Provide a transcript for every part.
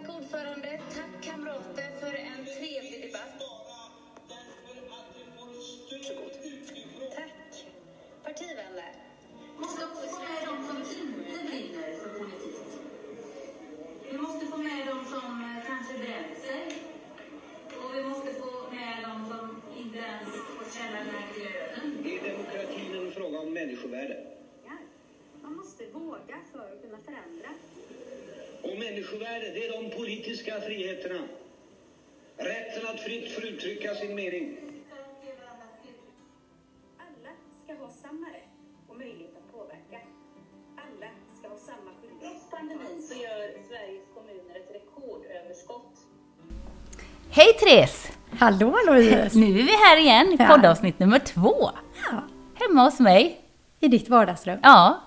Tack ordförande, tack kamrater för en trevlig debatt. Friheterna. Rätten att fritt få uttrycka sin mening. Alla ska ha samma rätt och möjlighet att påverka. Alla ska ha samma skyldighet. Trots pandemin så gör Sveriges kommuner ett rekordöverskott. Hej Therese! Hallå Louise! Nu är vi här igen i Ja. poddavsnitt nummer två. Ja, Hemma hos mig. I ditt vardagsrum. Ja,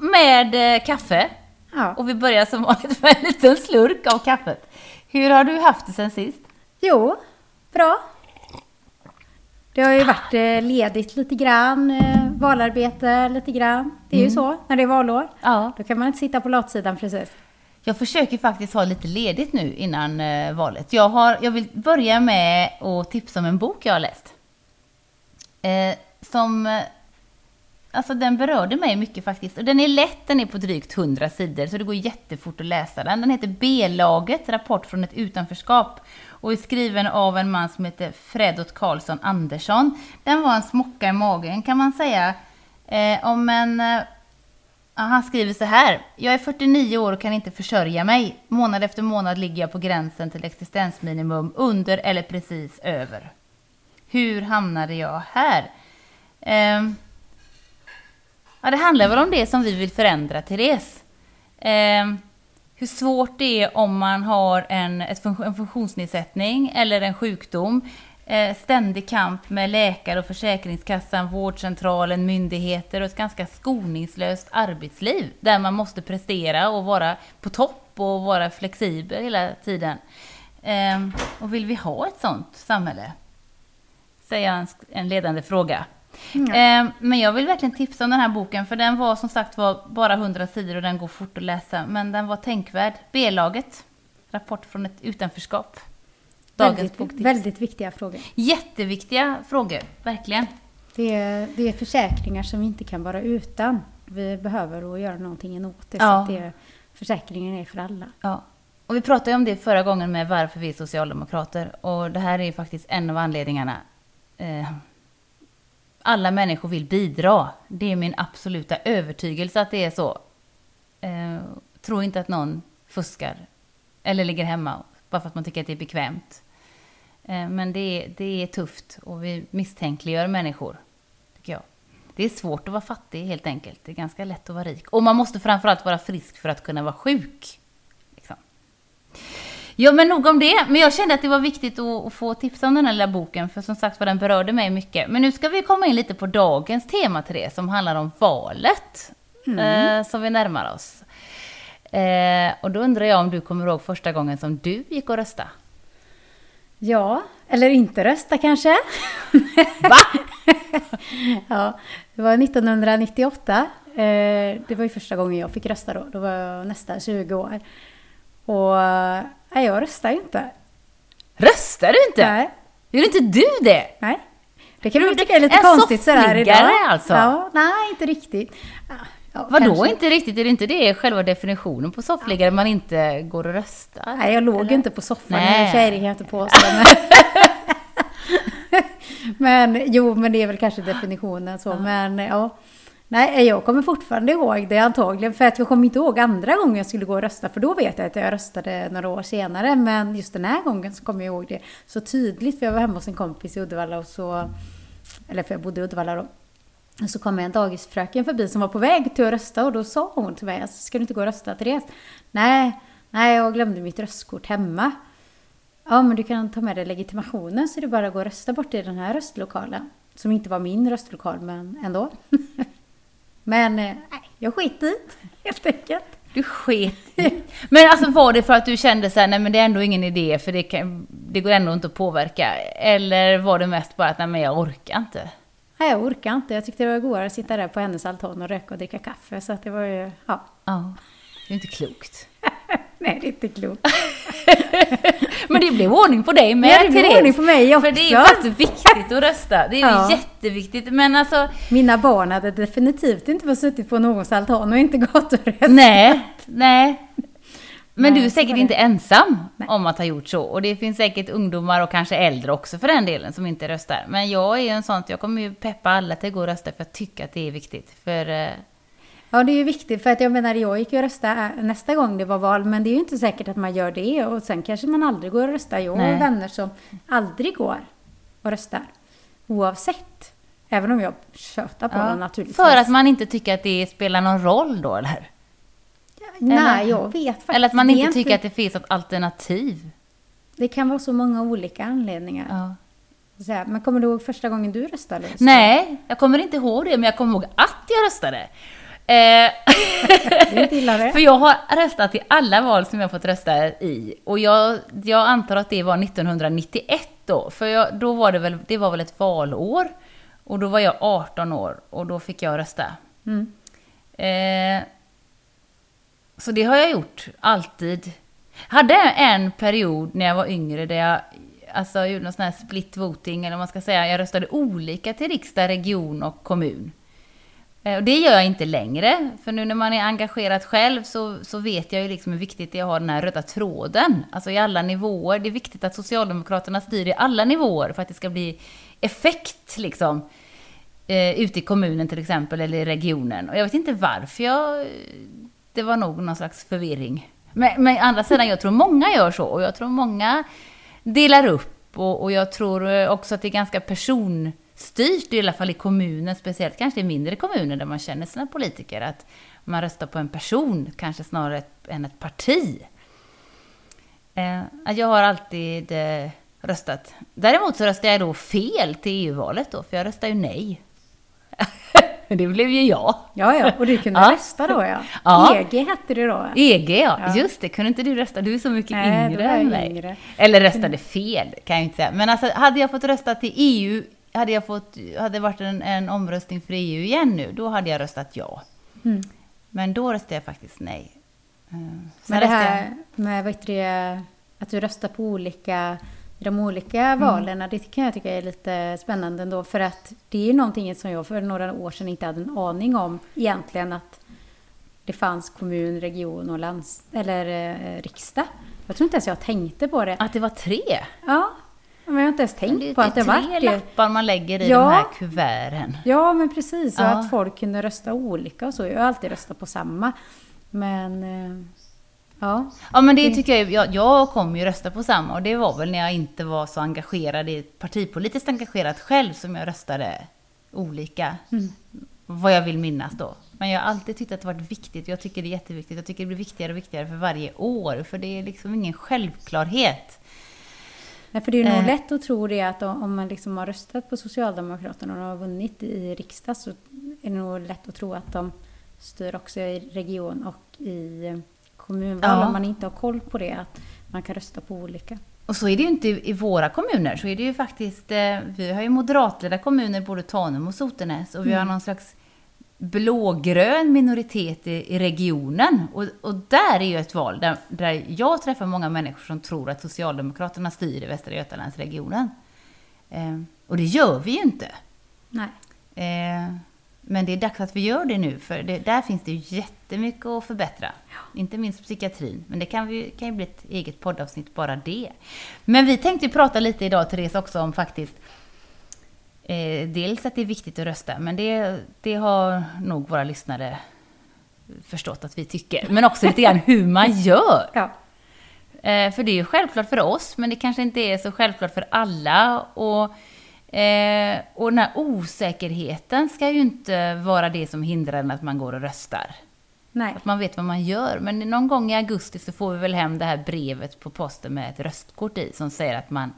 med eh, kaffe. Ja. Och vi börjar som vanligt med en liten slurk av kaffet. Hur har du haft det sen sist? Jo, bra. Det har ju varit eh, ledigt lite grann, eh, valarbete lite grann. Det är ju så när det är valår. Ja. Då kan man inte sitta på latsidan precis. Jag försöker faktiskt ha lite ledigt nu innan eh, valet. Jag, har, jag vill börja med att tipsa om en bok jag har läst. Eh, som... Alltså den berörde mig mycket faktiskt. Och den är lätt, den är på drygt 100 sidor, så det går jättefort att läsa den. Den heter B-laget, rapport från ett utanförskap. Och är skriven av en man som heter Fredot Karlsson Andersson. Den var en smocka i magen kan man säga. Eh, om en... Eh, han skriver så här. Jag är 49 år och kan inte försörja mig. Månad efter månad ligger jag på gränsen till existensminimum, under eller precis över. Hur hamnade jag här? Eh, ja, det handlar väl om det som vi vill förändra, Therese. Eh, hur svårt det är om man har en, ett fun- en funktionsnedsättning eller en sjukdom. Eh, ständig kamp med läkare och Försäkringskassan, vårdcentralen, myndigheter och ett ganska skoningslöst arbetsliv där man måste prestera och vara på topp och vara flexibel hela tiden. Eh, och vill vi ha ett sånt samhälle? Säger jag en, en ledande fråga. Eh, men jag vill verkligen tipsa om den här boken för den var som sagt var bara 100 sidor och den går fort att läsa. Men den var tänkvärd. B-laget. Rapport från ett utanförskap. Dagens väldigt, boktips. väldigt viktiga frågor. Jätteviktiga frågor, verkligen. Det är, det är försäkringar som vi inte kan vara utan. Vi behöver att göra någonting åt det. Så Ja. att det, försäkringen är för alla. Ja. Och vi pratade om det förra gången med varför vi är socialdemokrater. Och det här är ju faktiskt en av anledningarna. Eh, alla människor vill bidra. Det är min absoluta övertygelse att det är så. Eh, tro inte att någon fuskar eller ligger hemma bara för att man tycker att det är bekvämt. Eh, men det det är tufft och vi misstänkliggör människor, tycker jag. Det är svårt att vara fattig helt enkelt. Det är ganska lätt att vara rik. Och man måste framförallt vara frisk för att kunna vara sjuk. Ja, men nog om det. Men jag kände att det var viktigt att, få tipsa om den här lilla boken, för som sagt var den berörde mig mycket. Men nu ska vi komma in lite på dagens tema, Therese, som handlar om valet, eh, som vi närmar oss. Eh, och då undrar jag om du kommer ihåg första gången som du gick och rösta? Ja, eller inte rösta kanske. Va? ja, det var 1998. Eh, det var ju första gången jag fick rösta då. Då var jag nästan 20 år. Och nej, jag röstar ju inte. Röstar du inte? Nej. Gjorde inte du det? nej. Det kan det- tycka är lite en konstigt sådär idag. alltså? Ja, nej, inte riktigt. Ja, ja, Vadå kanske. inte riktigt? Är det inte det själva definitionen på soffliggare? Man inte går och röstar? Nej, jag låg ju inte på soffan. Nej. Tjejer kan jag inte påstå. Men, men jo, men det är väl kanske definitionen så. Men ja. Nej, jag kommer fortfarande ihåg det antagligen. För att jag kommer inte ihåg andra gången jag skulle gå och rösta. För då vet jag att jag röstade några år senare. Men just den här gången så kommer jag ihåg det så tydligt. För jag var hemma hos en kompis i Uddevalla och så... Eller för jag bodde i Uddevalla då. Och så kom en dagisfröken förbi som var på väg till att rösta och då sa hon till mig, alltså, ska du inte gå och rösta Therese? Nej, nej jag glömde mitt röstkort hemma. Ja, men du kan ta med dig legitimationen så är det bara att gå och rösta bort i den här röstlokalen. Som inte var min röstlokal, men ändå. men eh, nej, jag skit dit, helt enkelt. Du sket i. Men alltså var det för att du kände så här, nej men det är ändå ingen idé för det, kan, det går ändå inte att påverka? Eller var det mest bara att, nej men jag orkar inte? Nej, jag orkar inte. Jag tyckte det var godare att sitta där på hennes altan och röka och dricka kaffe. Så att det var ju, ja. Ja, det är inte klokt. Nej, det är inte klokt. Men det blev ordning på dig med Ja, det blev Therese. ordning på mig också. För det är faktiskt viktigt att rösta. Det är Ja. jätteviktigt. Men alltså, Mina barn hade definitivt inte fått suttit på någons altan och inte gått och röstat. nej, nej. Men Nej, du är så säkert var det. inte ensam Nej. om att ha gjort så. Och det finns säkert ungdomar och kanske äldre också för den delen som inte röstar. Men jag är ju en sån jag kommer ju peppa alla till att gå och rösta för jag tycker att det är viktigt. För eh, Ja, det är ju viktigt för att jag menar, jag gick ju och rösta nästa gång det var val, men det är ju inte säkert att man gör det och sen kanske man aldrig går och röstar. Jag har vänner som aldrig går och röstar, oavsett. Även om jag tjötar på ja, dem naturligtvis. för att man inte tycker att det spelar någon roll då, eller? Nej, eller- jag vet faktiskt. Eller att man inte tycker att det finns ett alternativ. Det kan vara så många olika anledningar. Ja. Här, men kommer du ihåg första gången du röstade? Nej, jag kommer inte ihåg det, men jag kommer ihåg att jag röstade. Eh. För jag har röstat i alla val som jag fått rösta i. Och jag, jag antar att det var 1991 då. För jag, då var det väl, det var väl ett valår. Och då var jag 18 år och då fick jag rösta. Mm. Eh, så det har jag gjort, alltid. Hade en period när jag var yngre där jag alltså, gjorde någon sån här split voting, eller vad man ska säga. Jag röstade olika till riksdag, region och kommun. Eh, och det gör jag inte längre, för nu när man är engagerad själv så, så vet jag ju liksom hur viktigt det är att ha den här röda tråden, alltså i alla nivåer. Det är viktigt att Socialdemokraterna styr i alla nivåer för att det ska bli effekt liksom. Eh, ute i kommunen till exempel, eller i regionen. Och jag vet inte varför jag... Eh, det var nog någon slags förvirring. Men, men andra sidan, jag tror många gör så. Och jag tror många delar upp. Och, och jag tror eh, också att det är ganska person personstyrt, i alla fall i kommunen, speciellt kanske i mindre kommuner där man känner sina politiker, att man röstar på en person, kanske snarare än ett parti. Eh, jag har alltid eh, röstat. Däremot så röstade jag då fel till EU-valet då, för jag röstade ju nej. det blev ju jag. Ja, ja, och du kunde Ja. rösta då ja. Ja. EG hette det då. EG ja. Ja. just det. Kunde inte du rösta? Du är så mycket Nej, yngre än mig. yngre. Eller röstade fel, kan jag inte säga. Men alltså, hade jag fått rösta till EU, hade jag fått, hade varit en, en omröstning för EU igen nu, då hade jag röstat ja. Mm. Men då röstade jag faktiskt nej. Eh, sen Men det här med vad det, att du röstar på olika, i de olika valen, det kan jag tycka är lite spännande ändå. För att det är ju någonting som jag för några år sedan inte hade en aning om egentligen att det fanns kommun, region och lands, eller eh, riksdag. Jag tror inte ens jag tänkte på det. Att det var tre? Ja, men jag har inte ens tänkt det, på att det är var tre det. lappar man lägger i Ja. de här kuverten. Ja, men precis. Och Ja. att folk kunde rösta olika och så. Jag har alltid röstat på samma. Men, eh, ja. Ja men det tycker jag, jag, jag kommer ju rösta på samma och det var väl när jag inte var så engagerad i partipolitiskt engagerad själv som jag röstade olika. Vad jag vill minnas då. Men jag har alltid tyckt att det varit viktigt. Jag tycker det är jätteviktigt. Jag tycker det blir viktigare och viktigare för varje år. För det är liksom ingen självklarhet. Nej, för det är nog Eh. lätt att tro det att om man liksom har röstat på Socialdemokraterna och har vunnit i riksdag så är det nog lätt att tro att de styr också i region och i eh, kommunval Ja. om man inte har koll på det, att man kan rösta på olika. Och så är det ju inte i våra kommuner. Så är det ju faktiskt, eh, vi har ju moderatledda kommuner, både Tanum och Sotenäs. Och vi har någon slags blågrön minoritet i, i regionen. Och, och där är ju ett val där, där jag träffar många människor som tror att Socialdemokraterna styr i Västra Götalandsregionen. Eh, och det gör vi ju inte. Nej. Eh, men det är dags att vi gör det nu, för det, där finns det ju jättemycket att förbättra. Inte minst psykiatrin, men det kan, vi, kan ju bli ett eget poddavsnitt bara det. Men vi tänkte prata lite idag, Therese, också om faktiskt eh, dels att det är viktigt att rösta, men det, det har nog våra lyssnare förstått att vi tycker. Men också lite grann hur man gör. Ja. Eh, för det är ju självklart för oss, men det kanske inte är så självklart för alla. Och, eh, och den här osäkerheten ska ju inte vara det som hindrar en att man går och röstar. Nej. Att man vet vad man gör. Men någon gång i augusti så får vi väl hem det här brevet på posten med ett röstkort i som säger att man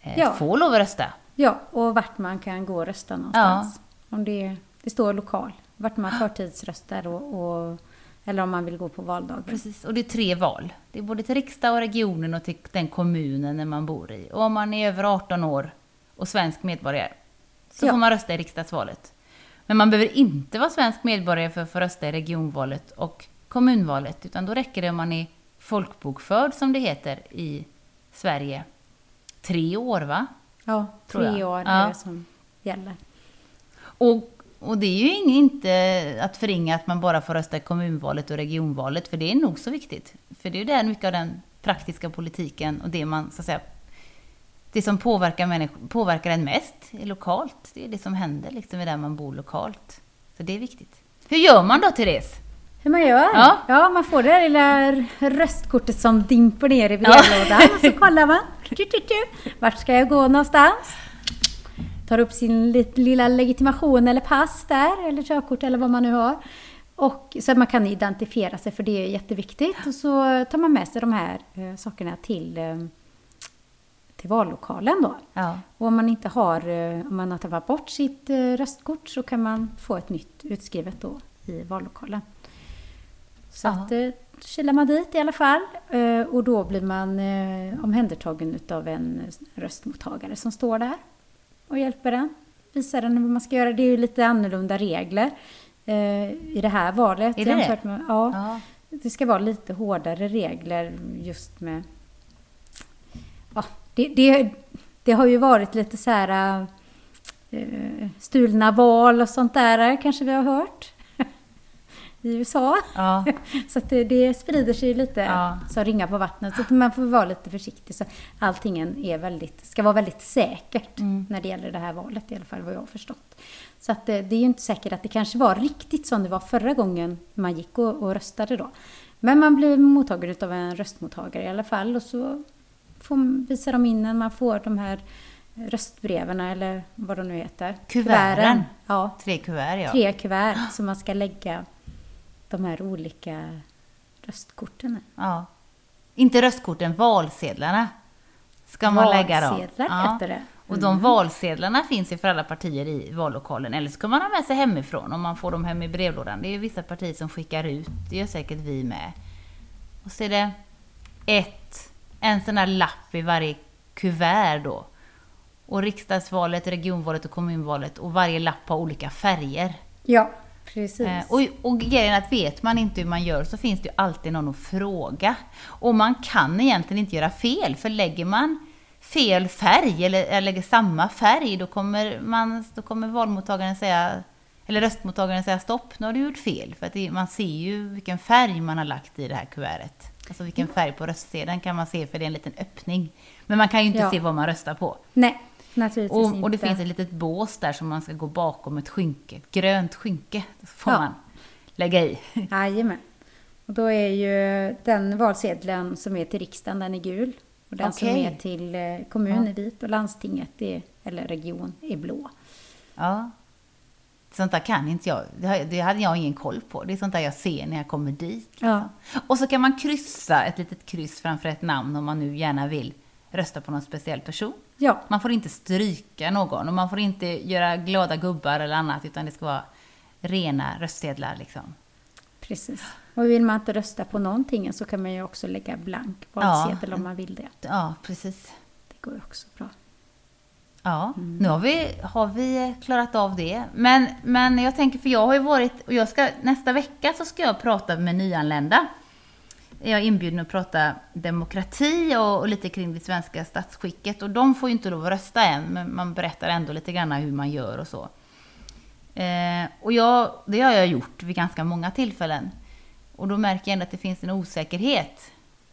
eh, Ja. får lov att rösta. Ja, och vart man kan gå och rösta någonstans. Om det, det står lokal, vart man förtidsröstar och, och, eller om man vill gå på valdagen. Precis, och det är tre val. Det är både till riksdag och regionen och till den kommunen där man bor i. Och om man är över 18 år och svensk medborgare så Ja. får man rösta i riksdagsvalet. Men man behöver inte vara svensk medborgare för att få rösta i regionvalet och kommunvalet, utan då räcker det om man är folkbokförd, som det heter, i Sverige. Tre år, va? Ja, Tror tre jag. år Ja. är det som gäller. Och, och det är ju inte att förringa att man bara får rösta i kommunvalet och regionvalet, för det är nog så viktigt. För det är ju där mycket av den praktiska politiken och det man, så att säga, det som påverkar, människor, påverkar en mest är lokalt. Det är det som händer liksom, i där man bor lokalt. Så det är viktigt. Hur gör man då, Therese? Hur man gör? Ja. man får det där lilla röstkortet som dimper ner i brevlådan. Och så kollar man. Vart ska jag gå någonstans? Tar upp sin lilla legitimation eller pass där, eller körkort eller vad man nu har. Och, så att man kan identifiera sig, för det är jätteviktigt. Och så tar man med sig de här eh, sakerna till, eh, till vallokalen då. Ja. Och om man inte har, eh, om man har tappat bort sitt eh, röstkort så kan man få ett nytt utskrivet då i vallokalen. Så Ja. att eh, kilar man dit i alla fall eh, och då blir man eh, omhändertagen utav en röstmottagare som står där och hjälper den. Visar den hur man ska göra. Det är ju lite annorlunda regler i det här valet. Är det det? Med, ja, ja. det ska vara lite hårdare regler just med... Ja, det, det, det har ju varit lite så här stulna val och sånt där kanske vi har hört i USA. ja. Så det, det sprider sig lite Ja. som ringar på vattnet. Så man får vara lite försiktig. Så allting är väldigt, ska vara väldigt säkert Mm. när det gäller det här valet i alla fall vad jag har förstått. Så att det, det är ju inte säkert att det kanske var riktigt som det var förra gången man gick och, och röstade då. Men man blir mottagare av en röstmottagare i alla fall och så får, visar de in en, man får de här röstbreven eller vad de nu heter. Kuverten. Ja, Tre kuvert, ja. tre kuvert som man ska lägga de här olika röstkorten ja. Inte röstkorten, valsedlarna. Ska man lägga dem. Valsedlar heter det. Och de valsedlarna finns ju för alla partier i vallokalen. Eller så kan man ha med sig hemifrån om man får dem hem i brevlådan. Det är ju vissa partier som skickar ut. Det gör säkert vi med. Och så är det ett, en sån här lapp i varje kuvert då. Och riksdagsvalet, regionvalet och kommunvalet. Och varje lapp har olika färger. Ja, precis. Eh, och, och grejen är att vet man inte hur man gör så finns det ju alltid någon att fråga. Och man kan egentligen inte göra fel, för lägger man fel färg eller, eller lägger samma färg, då kommer, man, då kommer valmottagaren säga, eller röstmottagaren säga stopp, nu har du gjort fel. För att det, man ser ju vilken färg man har lagt i det här kuvertet. Alltså vilken färg på röstsedeln kan man se, för det är en liten öppning. Men man kan ju inte Ja. se vad man röstar på. Nej, naturligtvis Och, inte. och det finns ett litet bås där som man ska gå bakom ett skynke, ett grönt skynke. Får Ja. man lägga i. Jajamän. Och då är ju den valsedeln som är till riksdagen, den är gul. Och den som Okej. är till eh, kommun är vit och landstinget, är, eller region, är blå. Ja. Sånt där kan inte jag. Det hade jag ingen koll på. Det är sånt där jag ser när jag kommer dit. Ja. Och så kan man kryssa ett litet kryss framför ett namn om man nu gärna vill rösta på någon speciell person. Ja, Man får inte stryka någon och man får inte göra glada gubbar eller annat utan det ska vara rena röstsedlar liksom. precis. Och vill man inte rösta på någonting så kan man ju också lägga blank valsedel om man vill det. Ja, precis. Det går också bra. Ja, nu har vi, har vi klarat av det. Men, men jag tänker, för jag har ju varit, och jag ska, nästa vecka så ska jag prata med nyanlända är Jag inbjuden att prata demokrati och, och lite kring det svenska statsskicket. Och de får ju inte lov att rösta än, men man berättar ändå lite grann hur man gör och så. Eh, och jag, det har jag gjort vid ganska många tillfällen. Och då märker jag ändå att det finns en osäkerhet.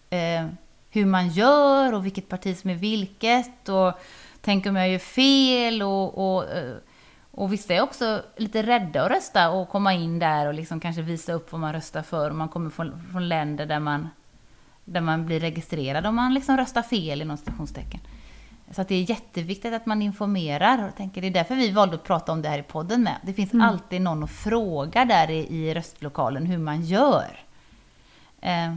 Eh, hur man gör och vilket parti som är vilket. Och tänk om jag gör fel. Och, och, eh, och vissa är också lite rädda att rösta och komma in där och liksom kanske visa upp vad man röstar för. Om man kommer från, från länder där man, där man blir registrerad om man liksom röstar fel inom stationstecken. Så att det är jätteviktigt att man informerar. Och tänker, det är därför vi valde att prata om det här i podden med. Det finns alltid någon att fråga där i, i röstlokalen hur man gör. Eh,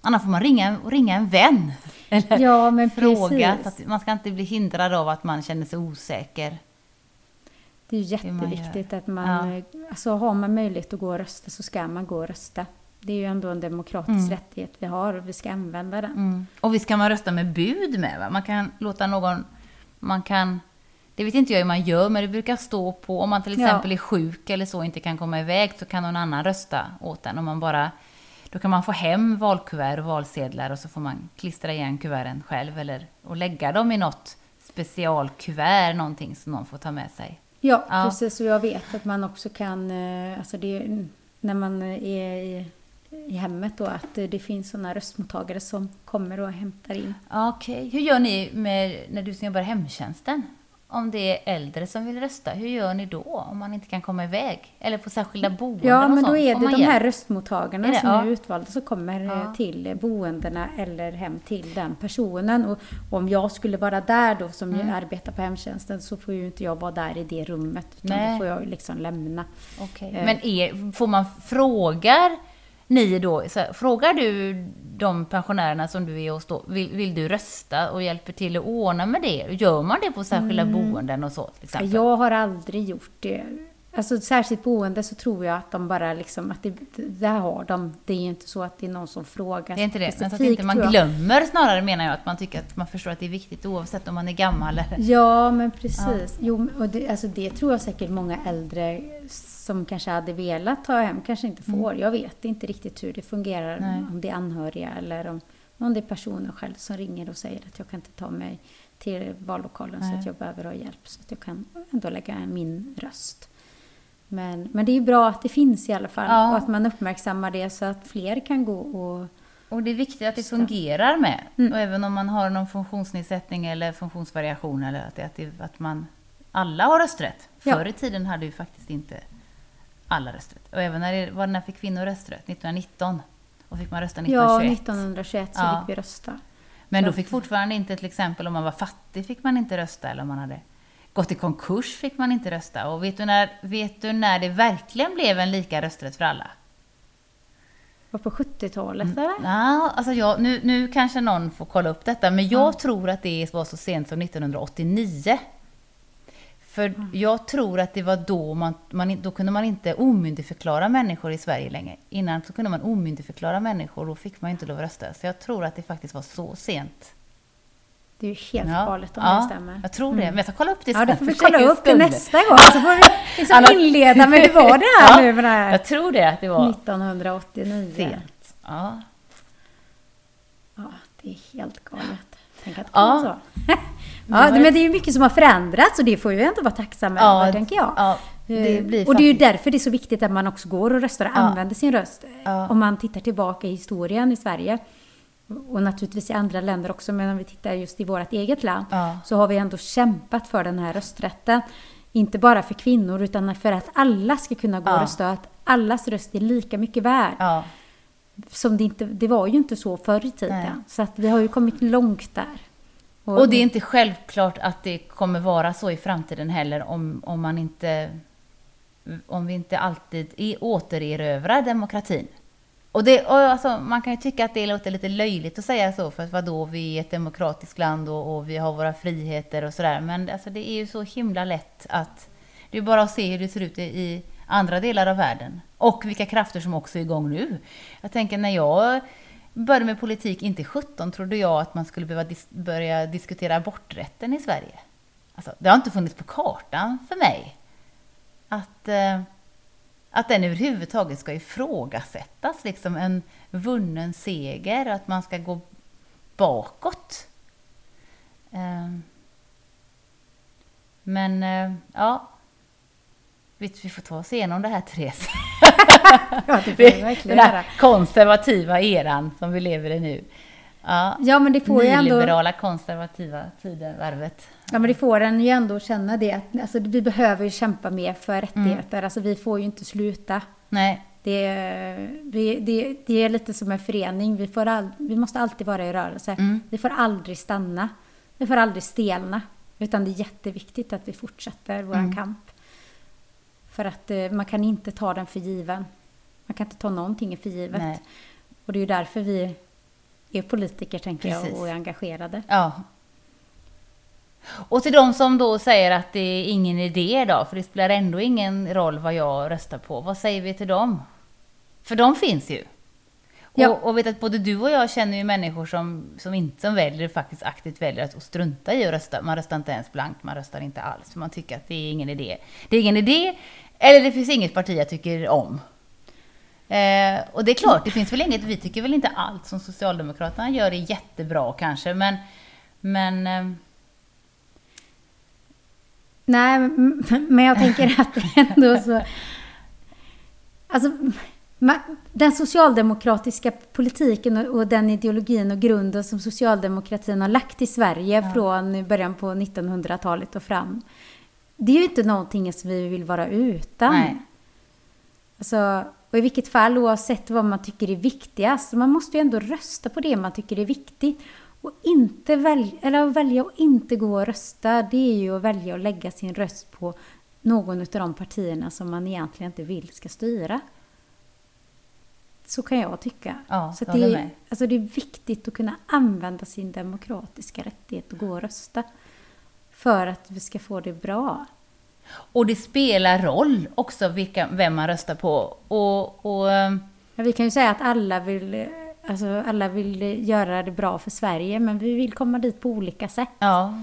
annars får man ringa, ringa en vän. Eller Ja, men fråga. man ska inte bli hindrad av att man känner sig osäker. Det är man jätteviktigt gör. att man, Ja. alltså har man möjlighet att gå och rösta så ska man gå och rösta. Det är ju ändå en demokratisk Mm. rättighet vi har och vi ska använda den. Mm. Och visst kan man rösta med bud med va? Man kan låta någon... Man kan Det vet inte jag hur man gör, men det brukar stå på, om man till Ja. exempel är sjuk eller så, inte kan komma iväg, så kan någon annan rösta åt en. Om man bara, då kan man få hem valkuvert och valsedlar och så får man klistra igen kuverten själv eller och lägga dem i något specialkuvert, någonting som någon får ta med sig. Ja, Ja. precis. Och jag vet att man också kan, eh, alltså det, när man är i, i hemmet då, att det finns sådana röstmottagare som kommer och hämtar in. Okej, hur gör ni med, när du jobbar i hemtjänsten? Om det är äldre som vill rösta, hur gör ni då om man inte kan komma iväg? Eller på särskilda boenden Ja, och men då sånt? är Får det de här röstmottagarna Är det? som Ja. är utvalda som kommer eh, Ja. till boendena eller hem till den personen. Och om jag skulle vara där då som Mm. arbetar på hemtjänsten så får ju inte jag vara där i det rummet. Utan Nej. då får jag liksom lämna. Okej. Eh. Men är, får man frågar ni då, här, frågar du de pensionärerna som du är hos då, vill, vill du rösta och hjälper till att ordna med det? Gör man det på särskilda boenden och så till exempel? Mm. Jag har aldrig gjort det. Alltså särskilt boende så tror jag att de bara liksom, att det, här har de. Det är ju inte så att det är någon som frågar Det är inte det, men så att inte man glömmer snarare menar jag, att man tycker att man förstår att det är viktigt oavsett om man är gammal eller... Ja, men precis. Jo, och det, alltså det tror jag säkert många äldre som kanske hade velat ta hem kanske inte får. Jag vet inte riktigt hur det fungerar, Mm. Nej. om det är anhöriga eller om, om det är personen själv som ringer och säger att jag kan inte ta mig till vallokalen så Nej. att jag behöver ha hjälp så att jag kan ändå lägga min röst. Men, men det är ju bra att det finns i alla fall Ja. och att man uppmärksammar det så att fler kan gå och... Och det är viktigt att det fungerar med. Mm. Och även om man har någon funktionsnedsättning eller funktionsvariation eller att, det, att, det, att man alla har rösträtt. Förr i tiden hade ju faktiskt inte alla rösträtt. Och även när, det, var när fick kvinnor rösträtt? 1919. Och fick man rösta Ja, 1921. 1921 så Ja. fick vi rösta. Men då fick fortfarande inte, till exempel om man var fattig fick man inte rösta eller om man hade gått i konkurs fick man inte rösta. Och vet du när, vet du när det verkligen blev en lika rösträtt för alla? Var på 70-talet Mm. eller? Ja, alltså jag, nu, nu kanske någon får kolla upp detta, men jag tror att det var så sent som 1989. För Mm. jag tror att det var då man, man, då kunde man inte omyndigförklara människor i Sverige längre. Innan så kunde man omyndigförklara människor och då fick man inte lov att rösta. Så jag tror att det faktiskt var så sent. Det är ju helt Ja, galet om ja, det stämmer. Jag tror det, men jag ska kolla upp det Ja, det får vi kolla upp det nästa gång. Så får vi liksom Annars- inleda med hur var det här Ja, nu med det här Jag tror det, att det var 1989. sent. Ja. Ja, det är helt galet. Tänk att det ja. så. ja, men det är ju mycket som har förändrats och det får ju ändå vara tacksamma Ja, över, tänker jag. ja, det Eh, och det är ju därför det är så viktigt att man också går och röstar och Ja. använder sin röst. Ja. Om man tittar tillbaka i historien i Sverige och naturligtvis i andra länder också, men om vi tittar just i vårt eget land så har vi ändå kämpat för den här rösträtten. Inte bara för kvinnor utan för att alla ska kunna gå och rösta, att allas röst är lika mycket värd. Som det, inte, det var ju inte så förr i tiden. Nej. Så att vi har ju kommit långt där. Och det är inte självklart att det kommer vara så i framtiden heller om, om man inte om vi inte alltid återerövrar demokratin. Och, det, och alltså, man kan ju tycka att det låter lite löjligt att säga så, för att vadå, vi är ett demokratiskt land och, och vi har våra friheter och sådär. Men alltså, det är ju så himla lätt att... Det är bara att se hur det ser ut i, i andra delar av världen. Och vilka krafter som också är igång nu. Jag tänker när jag började med politik, inte 17 trodde jag att man skulle behöva dis- börja diskutera aborträtten i Sverige. Alltså, det har inte funnits på kartan för mig. Att, eh, att den överhuvudtaget ska ifrågasättas, liksom en vunnen seger, att man ska gå bakåt. Eh, men eh, ja, vi, får ta oss igenom det här Therese. Ja, det får vi verkligen Den här konservativa eran som vi lever i nu. Ja, Ja, men det får ju ändå... nyliberala konservativa tidevarvet. Ja, men det får en ju ändå känna det att alltså, vi behöver ju kämpa mer för rättigheter. Mm. Alltså, vi får ju inte sluta. Nej, Det är, vi, det, det är lite som en förening. Vi, får all, vi måste alltid vara i rörelse. Mm. Vi får aldrig stanna. Vi får aldrig stelna. Utan det är jätteviktigt att vi fortsätter vår Mm. kamp. För att eh, man kan inte ta den för given. Man kan inte ta någonting för givet. nej. Och det är ju därför vi är politiker, tänker Precis. jag, och är engagerade. Ja. Och till de som då säger att det är ingen idé då, för det spelar ändå ingen roll vad jag röstar på. Vad säger vi till dem? För de finns ju. Ja. Och, och vet att både du och jag känner ju människor som, som inte som väljer, faktiskt aktivt väljer att strunta i att rösta. Man röstar inte ens blankt, man röstar inte alls. Man tycker att det är ingen idé. Det är ingen idé, eller det finns inget parti jag tycker om. Eh, och det är klart, det finns väl inget, vi tycker väl inte allt som Socialdemokraterna gör är jättebra kanske, men, men eh, Nej, men jag tänker att ändå så... Alltså, den socialdemokratiska politiken och, och den ideologin och grunden som socialdemokratin har lagt i Sverige från början på 1900-talet och fram. Det är ju inte någonting som vi vill vara utan. nej. Alltså, och i vilket fall, oavsett vad man tycker är viktigast, man måste ju ändå rösta på det man tycker är viktigt. Och inte välja, eller att välja att inte gå och rösta, det är ju att välja att lägga sin röst på någon av de partierna som man egentligen inte vill ska styra. Så kan jag tycka. Ja, så att det, är, alltså det är viktigt att kunna använda sin demokratiska rättighet och gå och rösta. För att vi ska få det bra. Och det spelar roll också vilka, vem man röstar på. Och, och eh, Ja, vi kan ju säga att alla vill, alltså alla vill göra det bra för Sverige, men vi vill komma dit på olika sätt. ja,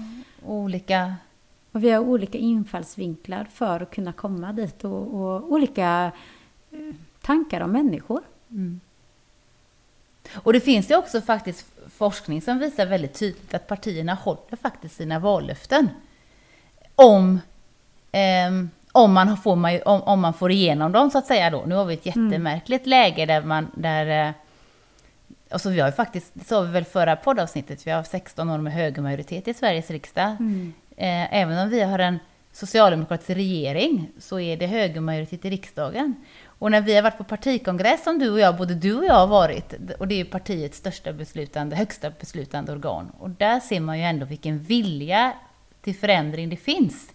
olika... Och vi har olika infallsvinklar för att kunna komma dit och, och olika eh, tankar om människor. Och det finns ju också faktiskt forskning som visar väldigt tydligt att partierna håller faktiskt sina vallöften. Om, ehm, om, man får, om, om man får igenom dem så att säga då. Nu har vi ett jättemärkligt läge där man, där eh, Alltså vi har ju faktiskt, det sa vi väl förra poddavsnittet, vi har 16 år med högermajoritet i Sveriges riksdag. Eh, även om vi har en socialdemokratisk regering så är det högermajoritet i riksdagen. Och när vi har varit på partikongress som du och jag, både du och jag har varit, och det är ju partiets största beslutande, högsta beslutande organ. Och där ser man ju ändå vilken vilja till förändring det finns.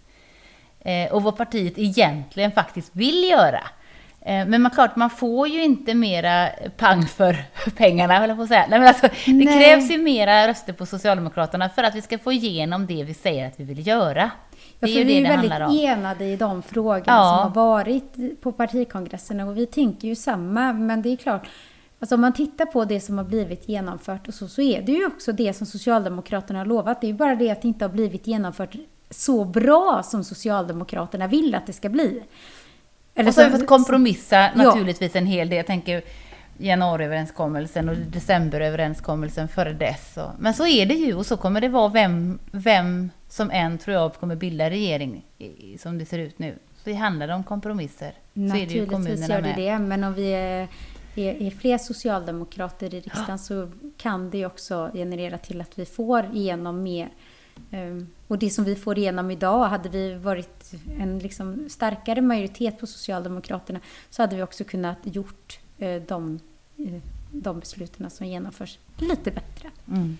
Eh, och vad partiet egentligen faktiskt vill göra. Eh, men man, klart, man får ju inte mera pang för pengarna, höll jag på att säga. Nej, men alltså, det Nej. krävs ju mera röster på Socialdemokraterna för att vi ska få igenom det vi säger att vi vill göra. Det Ja, är för ju vi är det det väldigt om. enade i de frågorna Ja. som har varit på partikongresserna och vi tänker ju samma. Men det är klart, alltså om man tittar på det som har blivit genomfört och så, så är det ju också det som Socialdemokraterna har lovat. Det är ju bara det att det inte har blivit genomfört så bra som Socialdemokraterna vill att det ska bli. Eller Och så har vi fått kompromissa naturligtvis en hel del. Jag tänker januariöverenskommelsen och decemberöverenskommelsen före dess. Men så är det ju och så kommer det vara vem, vem som än tror jag kommer bilda regering som det ser ut nu. Så det handlar om kompromisser. Naturligtvis gör det det, men om vi är, är, är fler socialdemokrater i riksdagen så kan det också generera till att vi får igenom mer. Ehm, Och det som vi får igenom idag, hade vi varit en liksom starkare majoritet på Socialdemokraterna så hade vi också kunnat gjort eh, de, de besluten som genomförs lite bättre. Mm.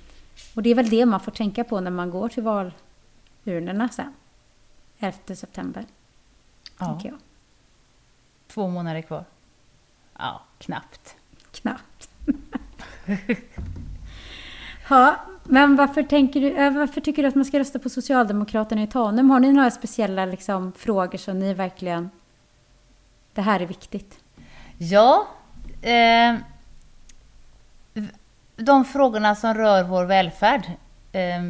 Och det är väl det man får tänka på när man går till valurnorna sen. 11 september, Ja, tänker jag. två månader kvar. Ja, knappt. Knappt. ja, men varför, tänker du, eh, varför tycker du att man ska rösta på Socialdemokraterna i Tanum? Har ni några speciella liksom, frågor som ni verkligen... Det här är viktigt. Ja, eh, de frågorna som rör vår välfärd. Eh,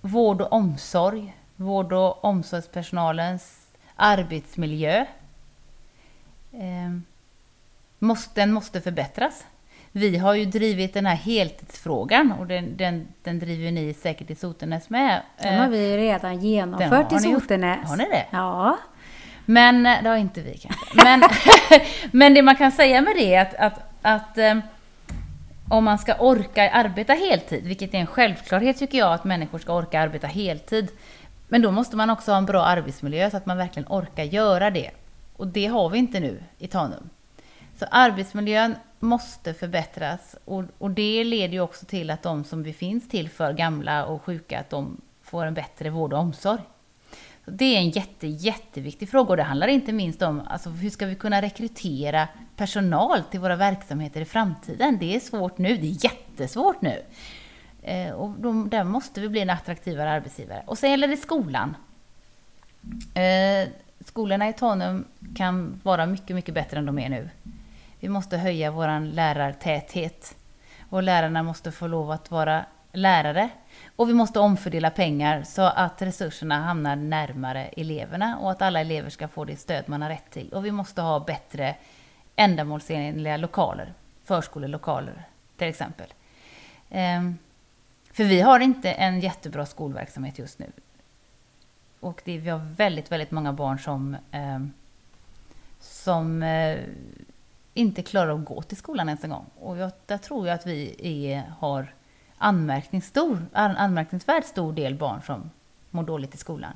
vård och omsorg, vård och omsorgspersonalens arbetsmiljö. Eh, måste, den måste förbättras. Vi har ju drivit den här heltidsfrågan och den, den, den driver ni säkert i Sotenäs med. Den har Eh, vi redan den genomfört i. Sotenäs. Har ni det? Ja. Men eh, det har inte vi kanske. Men, men det man kan säga med det är att, att, att eh, om man ska orka arbeta heltid, vilket är en självklarhet tycker jag, att människor ska orka arbeta heltid. Men då måste man också ha en bra arbetsmiljö så att man verkligen orkar göra det. Och det har vi inte nu i Tanum. Så arbetsmiljön måste förbättras och, och det leder ju också till att de som vi finns till för gamla och sjuka, att de får en bättre vård och omsorg. Det är en jätte, jätteviktig fråga och det handlar inte minst om alltså, hur ska vi kunna rekrytera personal till våra verksamheter i framtiden. Det är svårt nu, det är jättesvårt nu. Eh, och då, där måste vi bli en attraktivare arbetsgivare. Och sen gäller det skolan. Eh, skolorna i Tanum kan vara mycket, mycket bättre än de är nu. Vi måste höja vår lärartäthet. Och lärarna måste få lov att vara lärare. Och vi måste omfördela pengar så att resurserna hamnar närmare eleverna och att alla elever ska få det stöd man har rätt till. Och vi måste ha bättre ändamålsenliga lokaler, förskolelokaler till exempel. Ehm, för vi har inte en jättebra skolverksamhet just nu. Och det, vi har väldigt, väldigt många barn som, eh, som eh, inte klarar att gå till skolan ens en gång. Och jag, där tror jag att vi är, har anmärkningsstor, anmärkningsvärt stor del barn som mår dåligt i skolan.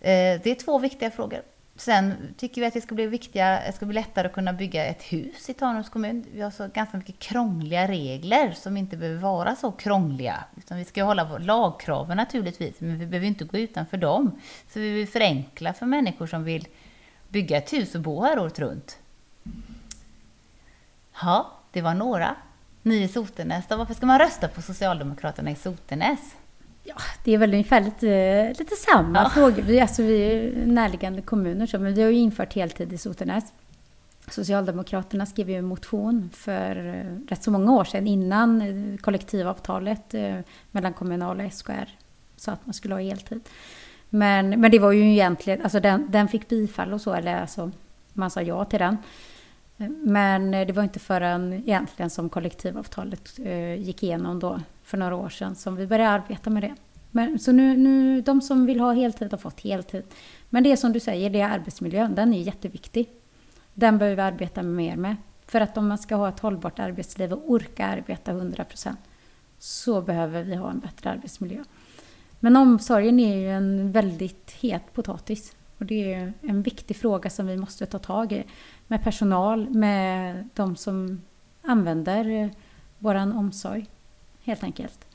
Eh, det är två viktiga frågor. Sen tycker vi att det ska bli, viktiga, det ska bli lättare att kunna bygga ett hus i Tanums kommun. Vi har så ganska mycket krångliga regler som inte behöver vara så krångliga. Utan vi ska hålla lagkraven naturligtvis, men vi behöver inte gå utanför dem. Så vi vill förenkla för människor som vill bygga ett hus och bo här året runt. Ja, det var några. Ni i Sotenäs då? Varför ska man rösta på Socialdemokraterna i Sotenäs? Ja, det är väl ungefär lite, lite samma ja. frågor. Vi, alltså, vi är närliggande kommuner, så, men vi har ju infört heltid i Sotenäs. Socialdemokraterna skrev ju en motion för eh, rätt så många år sedan innan eh, kollektivavtalet eh, mellan Kommunal och SKR sa att man skulle ha heltid. Men, men det var ju egentligen, alltså den, den fick bifall och så, eller alltså man sa ja till den. Men eh, det var inte förrän egentligen som kollektivavtalet eh, gick igenom då för några år sedan som vi började arbeta med det. Men, så nu, nu, de som vill ha heltid har fått heltid. Men det som du säger, det är arbetsmiljön, den är jätteviktig. Den behöver vi arbeta mer med. För att om man ska ha ett hållbart arbetsliv och orka arbeta 100% så behöver vi ha en bättre arbetsmiljö. Men omsorgen är ju en väldigt het potatis. Och det är en viktig fråga som vi måste ta tag i. Med personal, med de som använder vår omsorg helt enkelt.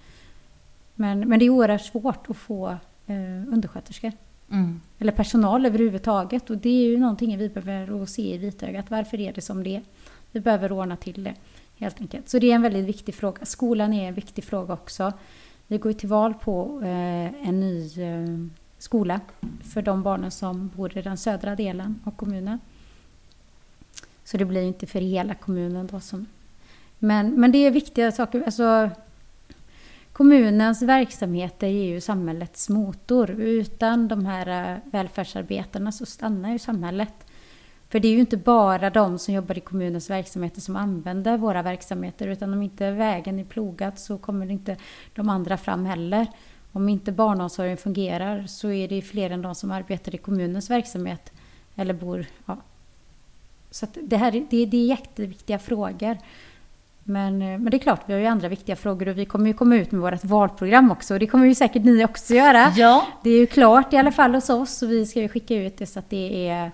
Men, men det är oerhört svårt att få eh, undersköterskor. Mm. Eller personal överhuvudtaget. Och det är ju någonting vi behöver se i vitögat. Varför är det som det är? Vi behöver ordna till det. Helt enkelt. Så det är en väldigt viktig fråga. Skolan är en viktig fråga också. Vi går till val på eh, en ny eh, skola för de barnen som bor i den södra delen av kommunen. Så det blir inte för hela kommunen då som... Men, men det är viktiga saker. Alltså, Kommunens verksamheter är ju samhällets motor. Utan de här eh, välfärdsarbetarna så stannar ju samhället. För det är ju inte bara de som jobbar i kommunens verksamheter som använder våra verksamheter. Utan om inte vägen är plogad så kommer inte de andra fram heller. Om inte barnomsorgen fungerar så är det fler än de som arbetar i kommunens verksamhet. Eller bor... Ja. Så det här det, det är jätteviktiga frågor. Men, eh, men det är klart, vi har ju andra viktiga frågor och vi kommer ju komma ut med vårt valprogram också. Och det kommer ju säkert ni också göra. Ja. Det är ju klart i alla fall hos oss och vi ska ju skicka ut det så att det är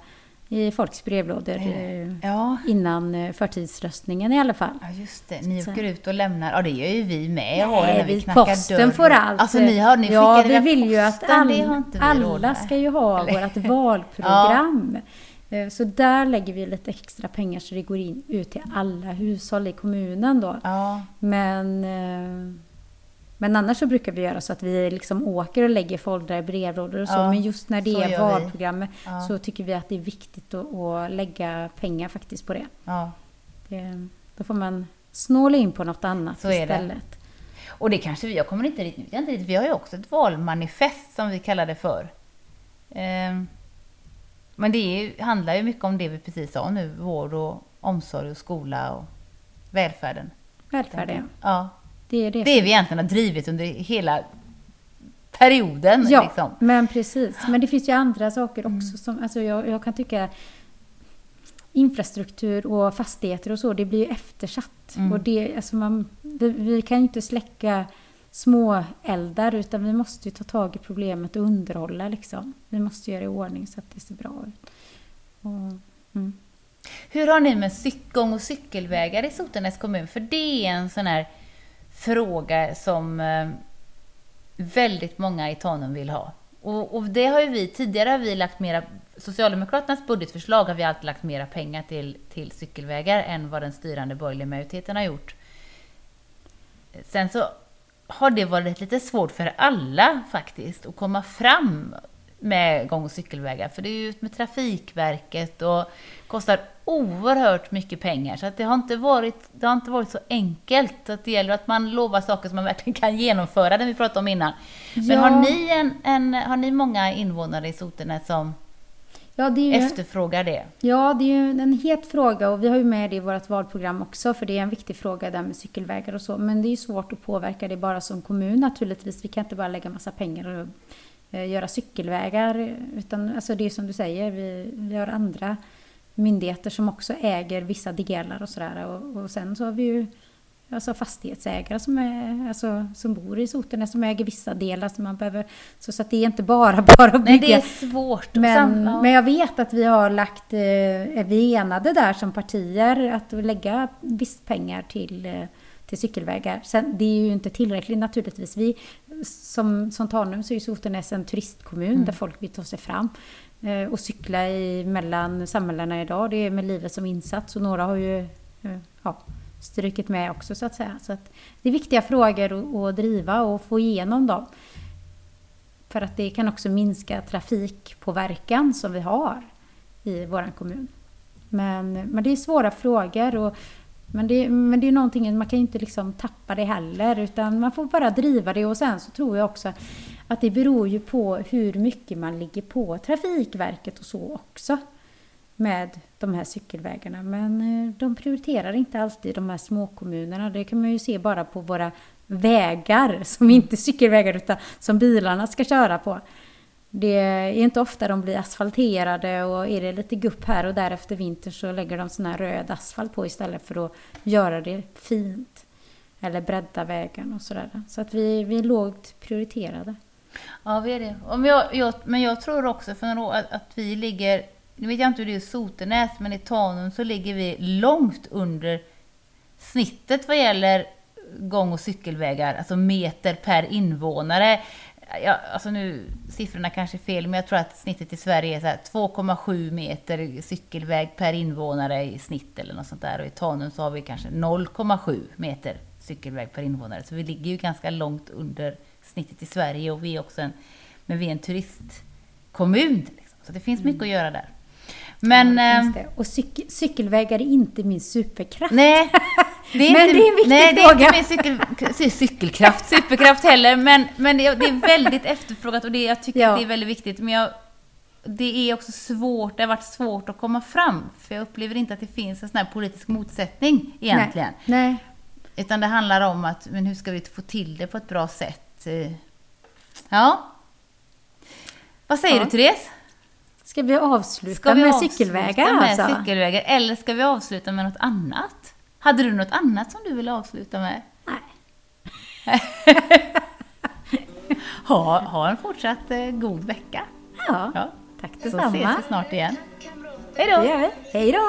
i folks brevlådor eh, ja. innan förtidsröstningen i alla fall. Ja, just det. Ni åker ut och lämnar. Ja, det gör ju vi med. Nej, vi, vi posten dörr. får allt. Alltså, ni har, ni ja, vi vill ju att all, alla ska ju ha vårt valprogram. Ja. Eh, så där lägger vi lite extra pengar så det går in ut till alla hushåll i kommunen då. Ja. Men, eh, men annars så brukar vi göra så att vi liksom åker och lägger foldrar i brevlådor och så. Ja, men just när det är valprogrammet ja. så tycker vi att det är viktigt att, att lägga pengar faktiskt på det. Ja. det. Då får man snåla in på något annat så istället. Och det kanske vi, jag kommer inte riktigt, vi har ju också ett valmanifest som vi kallar det för. Ehm men det är, handlar ju mycket om det vi precis sa nu, vård och omsorg och skola och välfärden. Välfärden, ja. Det är det, det är vi egentligen har drivit under hela perioden. Ja, liksom. men precis. Men det finns ju andra saker också. Mm. Som, alltså jag, jag kan tycka infrastruktur och fastigheter och så, det blir ju eftersatt. Mm. Och det, alltså man, vi, vi kan ju inte släcka små eldar utan vi måste ju ta tag i problemet och underhålla liksom. Vi måste göra i ordning så att det ser bra ut. Och, mm. Hur har ni med gång och cykelvägar i Sotenäs kommun? För det är en sån här fråga som eh, väldigt många i Tanum vill ha. Och, och, det har ju vi, tidigare har vi lagt mera, Socialdemokraternas budgetförslag har vi alltid lagt mera pengar till, till cykelvägar än vad den styrande borgerliga majoriteten har gjort. Sen så har det varit lite svårt för alla faktiskt att komma fram med gång och cykelvägar. För det är ju ut med Trafikverket och kostar oerhört mycket pengar. Så att det, har inte varit, det har inte varit så enkelt. Så att det gäller att man lovar saker som man verkligen kan genomföra, det vi pratade om innan. Men Ja. har, ni en, en, har ni många invånare i Sotenäs som Ja, det ju, efterfrågar det? ja, det är ju en het fråga och vi har ju med det i vårt valprogram också för det är en viktig fråga där med cykelvägar och så. Men det är ju svårt att påverka det bara som kommun naturligtvis. Vi kan inte bara lägga massa pengar och göra cykelvägar. Utan alltså det är som du säger, vi, vi har andra myndigheter som också äger vissa delar och sådär. Och, och sen så har vi ju alltså fastighetsägare som, är, alltså, som bor i Sotenäs som äger vissa delar som man behöver. Så, så att det är inte bara, bara att Nej, bygga. det är svårt. Men, men jag vet att vi har lagt, eh, är vi enade där som partier att lägga visst pengar till, eh, till cykelvägar. Sen, det är ju inte tillräckligt naturligtvis. Vi, som, som Tanum så är ju Sotenäs en turistkommun Mm. där folk vill ta sig fram eh, och cykla i, mellan samhällena idag. Det är med livet som insats och några har ju eh, ja, strykit med också så att säga. Så att det är viktiga frågor att, att driva och få igenom dem. För att det kan också minska trafikpåverkan som vi har i vår kommun. Men, men det är svåra frågor. Och, men, det, men det är någonting, man kan ju inte liksom tappa det heller. Utan man får bara driva det. Och sen så tror jag också att det beror ju på hur mycket man ligger på Trafikverket och så också. Med de här cykelvägarna. Men eh, de prioriterar inte alltid de här småkommunerna. Det kan man ju se bara på våra vägar som inte är cykelvägar utan som bilarna ska köra på. Det är inte ofta de blir asfalterade och är det lite gupp här och där efter vintern så lägger de sån här röd asfalt på istället för att göra det fint. Eller bredda vägen och sådär. Så att vi, vi är lågt prioriterade. Ja, vi är det. Men jag, jag, men jag tror också för några år att, att vi ligger, nu vet jag inte hur det är i Sotenäs, men i Tanum så ligger vi långt under snittet vad gäller gång och cykelvägar, alltså meter per invånare. Ja, alltså nu, siffrorna kanske är fel, men jag tror att snittet i Sverige är 2,7 meter cykelväg per invånare i snitt eller något sånt där. Och i Tanum så har vi kanske 0,7 meter cykelväg per invånare. Så vi ligger ju ganska långt under snittet i Sverige och vi är också en, men vi är en turistkommun. Liksom. Så det finns mycket att göra där. Men... Ja, det. Och cyk, cykelvägar är inte min superkraft. Nej, det är Men inte, det är en viktig nej, det är fråga. inte min cykel, cy- cykelkraft, superkraft heller, men, men det, är, det är väldigt efterfrågat och det, jag tycker Ja. att det är väldigt viktigt. Men jag, det är också svårt, det har varit svårt att komma fram, för jag upplever inte att det finns en sån här politisk motsättning egentligen. Nej. Nej. Utan det handlar om att, men hur ska vi få till det på ett bra sätt? Eh, Ja. Vad säger Ja. du Therese? Ska vi avsluta Ska vi med avsluta cykelvägar med alltså? cykelvägar eller ska vi avsluta med något annat? Hade du något annat som du ville avsluta med? Nej. ha, ha en fortsatt eh, god vecka. Ja, Ja. tack Så ses detsamma. vi snart igen. Hej då! Hej då!